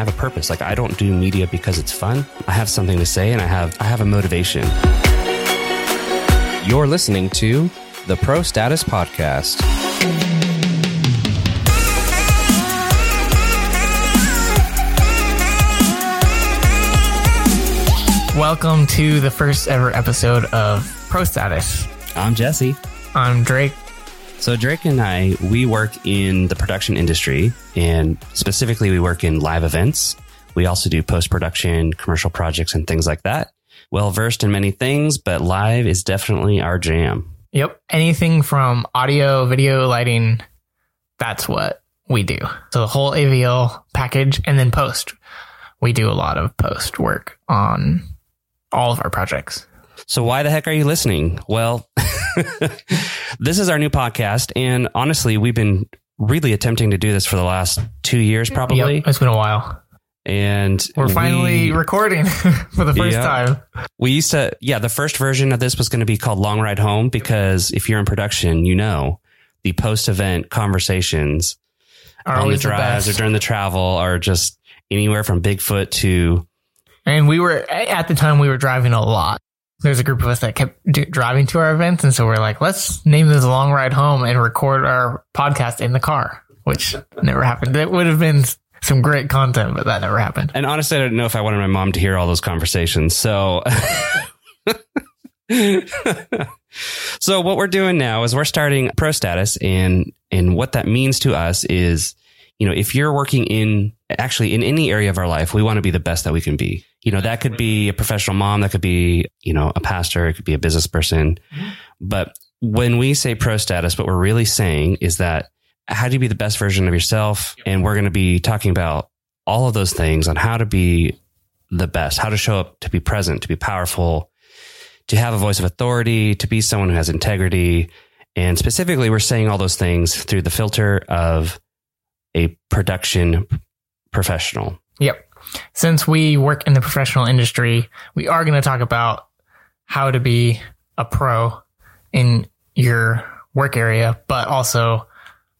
have a purpose. Like I don't do media because it's fun. I have something to say and I have I have a motivation. You're listening to the Pro Status Podcast. Welcome to the first ever episode of Pro Status. I'm Jesse. I'm Drake. So Drake and I, we work in the production industry and specifically we work in live events. We also do post production, commercial projects and things like that. Well versed in many things, but live is definitely our jam. Yep. Anything from audio, video, lighting, that's what we do. So the whole AVL package and then post. We do a lot of post work on all of our projects. So why the heck are you listening? Well, this is our new podcast. And honestly, we've been really attempting to do this for the last two years, probably. Yep, it's been a while. And we're finally we, recording for the first yeah, time. We used to, yeah, the first version of this was going to be called Long Ride Home because if you're in production, you know the post event conversations are on the drives the or during the travel are just anywhere from Bigfoot to. And we were, at the time, we were driving a lot there's a group of us that kept do- driving to our events. And so we're like, let's name this long ride home and record our podcast in the car, which never happened. That would have been some great content, but that never happened. And honestly, I don't know if I wanted my mom to hear all those conversations. So. so what we're doing now is we're starting pro status and and what that means to us is you know if you're working in actually in any area of our life we want to be the best that we can be you know, that could be a professional mom, that could be, you know, a pastor, it could be a business person. But when we say pro status, what we're really saying is that how do you be the best version of yourself? And we're going to be talking about all of those things on how to be the best, how to show up, to be present, to be powerful, to have a voice of authority, to be someone who has integrity. And specifically, we're saying all those things through the filter of a production professional. Yep since we work in the professional industry, we are going to talk about how to be a pro in your work area, but also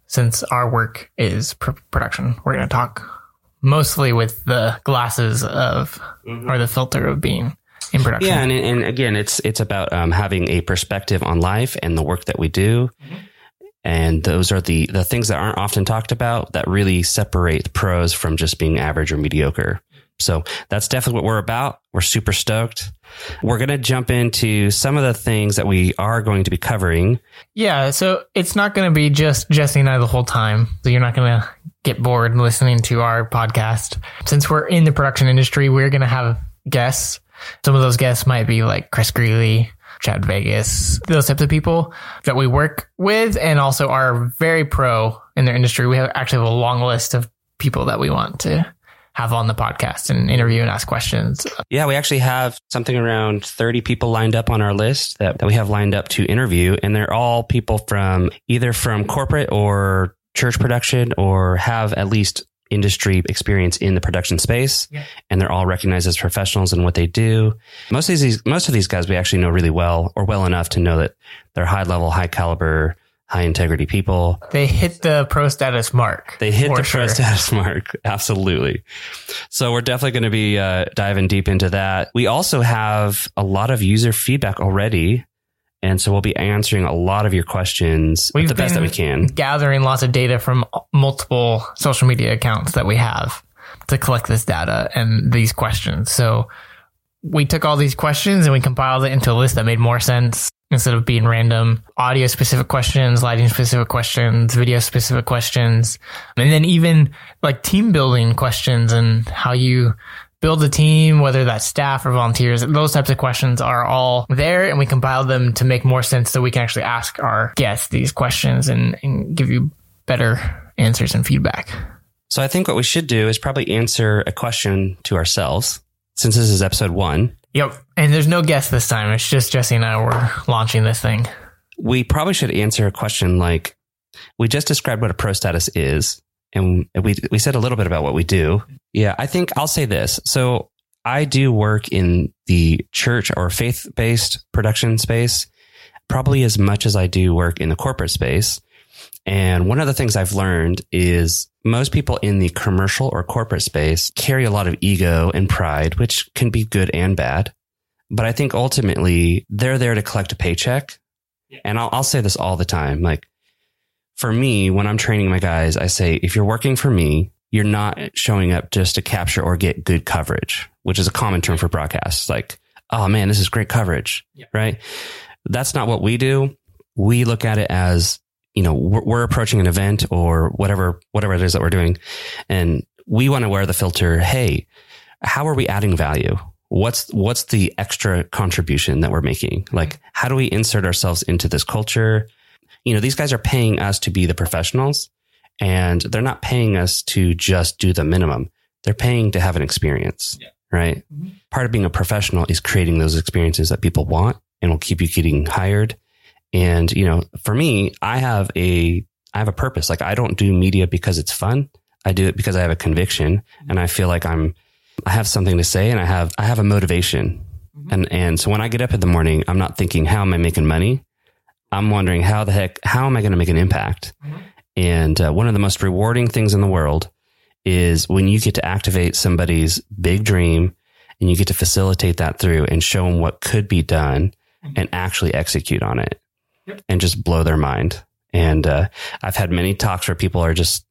since our work is pr- production, we're going to talk mostly with the glasses of mm-hmm. or the filter of being in production. Yeah, and, and again, it's it's about um, having a perspective on life and the work that we do. Mm-hmm. And those are the, the things that aren't often talked about that really separate pros from just being average or mediocre. So that's definitely what we're about. We're super stoked. We're going to jump into some of the things that we are going to be covering. Yeah. So it's not going to be just Jesse and I the whole time. So you're not going to get bored listening to our podcast. Since we're in the production industry, we're going to have guests. Some of those guests might be like Chris Greeley, Chad Vegas, those types of people that we work with and also are very pro in their industry. We have actually have a long list of people that we want to have on the podcast and interview and ask questions. Yeah, we actually have something around 30 people lined up on our list that, that we have lined up to interview. And they're all people from either from corporate or church production or have at least industry experience in the production space yeah. and they're all recognized as professionals in what they do. Most of these most of these guys we actually know really well or well enough to know that they're high level, high caliber, high integrity people. They hit the pro status mark. They hit the sure. pro status mark. Absolutely. So we're definitely going to be uh, diving deep into that. We also have a lot of user feedback already and so we'll be answering a lot of your questions We've the best that we can. Gathering lots of data from multiple social media accounts that we have to collect this data and these questions. So we took all these questions and we compiled it into a list that made more sense instead of being random audio specific questions, lighting specific questions, video specific questions, and then even like team building questions and how you build a team, whether that's staff or volunteers, those types of questions are all there and we compile them to make more sense so we can actually ask our guests these questions and, and give you better answers and feedback. So I think what we should do is probably answer a question to ourselves since this is episode one. Yep. And there's no guest this time. It's just Jesse and I were launching this thing. We probably should answer a question like we just described what a pro status is and we we said a little bit about what we do. Yeah, I think I'll say this. So I do work in the church or faith based production space, probably as much as I do work in the corporate space. And one of the things I've learned is most people in the commercial or corporate space carry a lot of ego and pride, which can be good and bad. But I think ultimately they're there to collect a paycheck. And I'll, I'll say this all the time. Like for me, when I'm training my guys, I say, if you're working for me, you're not showing up just to capture or get good coverage, which is a common term for broadcasts. Like, oh man, this is great coverage, right? That's not what we do. We look at it as, you know, we're, we're approaching an event or whatever, whatever it is that we're doing. And we want to wear the filter. Hey, how are we adding value? What's, what's the extra contribution that we're making? Like, mm-hmm. how do we insert ourselves into this culture? You know, these guys are paying us to be the professionals and they're not paying us to just do the minimum. They're paying to have an experience, right? Mm-hmm. Part of being a professional is creating those experiences that people want and will keep you getting hired. And, you know, for me, I have a, I have a purpose. Like I don't do media because it's fun. I do it because I have a conviction and I feel like I'm, I have something to say and I have, I have a motivation. Mm-hmm. And, and so when I get up in the morning, I'm not thinking, how am I making money? I'm wondering how the heck, how am I going to make an impact? And uh, one of the most rewarding things in the world is when you get to activate somebody's big dream and you get to facilitate that through and show them what could be done and actually execute on it and just blow their mind. And uh, I've had many talks where people are just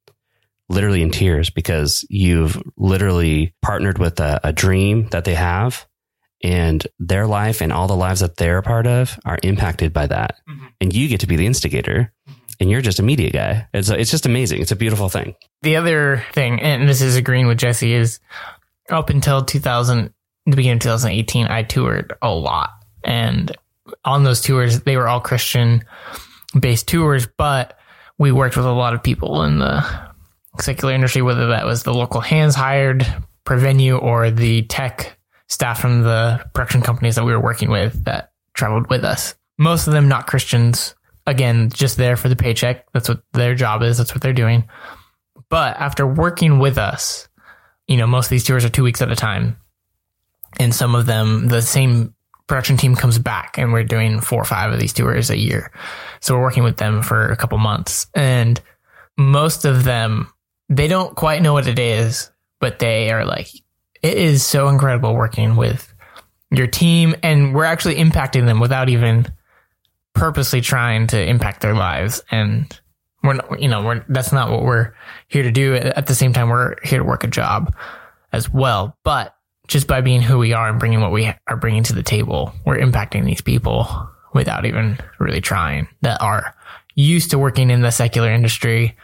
literally in tears because you've literally partnered with a, a dream that they have and their life and all the lives that they're a part of are impacted by that. Mm-hmm. And you get to be the instigator mm-hmm. and you're just a media guy. And so it's just amazing. It's a beautiful thing. The other thing, and this is agreeing with Jesse, is up until 2000, the beginning of 2018, I toured a lot. And on those tours, they were all Christian based tours, but we worked with a lot of people in the secular industry, whether that was the local hands hired per venue or the tech staff from the production companies that we were working with that traveled with us. Most of them not Christians. Again, just there for the paycheck. That's what their job is. That's what they're doing. But after working with us, you know, most of these tours are two weeks at a time. And some of them, the same production team comes back and we're doing four or five of these tours a year. So we're working with them for a couple months. And most of them, they don't quite know what it is, but they are like, it is so incredible working with your team. And we're actually impacting them without even purposely trying to impact their lives. And we're not, you know, we're, that's not what we're here to do. At the same time, we're here to work a job as well. But just by being who we are and bringing what we are bringing to the table, we're impacting these people without even really trying that are used to working in the secular industry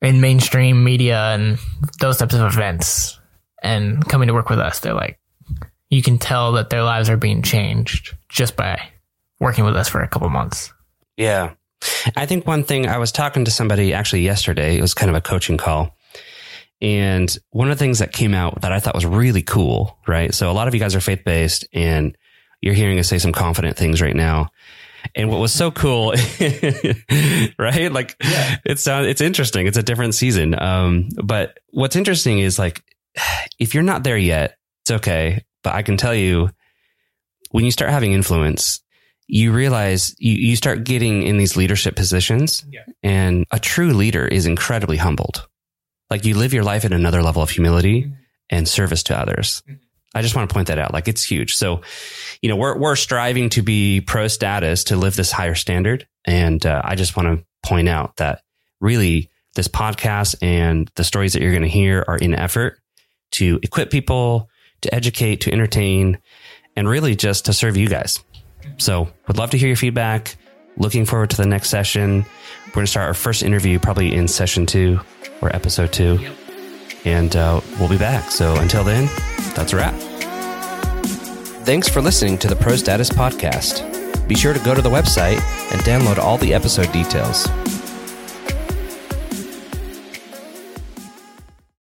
in mainstream media and those types of events and coming to work with us. They're like, you can tell that their lives are being changed just by working with us for a couple months. Yeah. I think one thing I was talking to somebody actually yesterday, it was kind of a coaching call. And one of the things that came out that I thought was really cool, right? So a lot of you guys are faith based and you're hearing us say some confident things right now. And what was so cool, right? Like it's sounds, it's interesting. It's a different season. Um, but what's interesting is like, if you're not there yet, it's okay. But I can tell you when you start having influence, you realize you, you start getting in these leadership positions and a true leader is incredibly humbled. Like you live your life at another level of humility and service to others. I just want to point that out. Like it's huge. So, you know, we're, we're striving to be pro status to live this higher standard. And uh, I just want to point out that really this podcast and the stories that you're going to hear are in effort to equip people, to educate, to entertain, and really just to serve you guys. So would love to hear your feedback. Looking forward to the next session. We're going to start our first interview probably in session two or episode two. And uh, we'll be back. So until then, that's a wrap. Thanks for listening to the Pro Status Podcast. Be sure to go to the website and download all the episode details.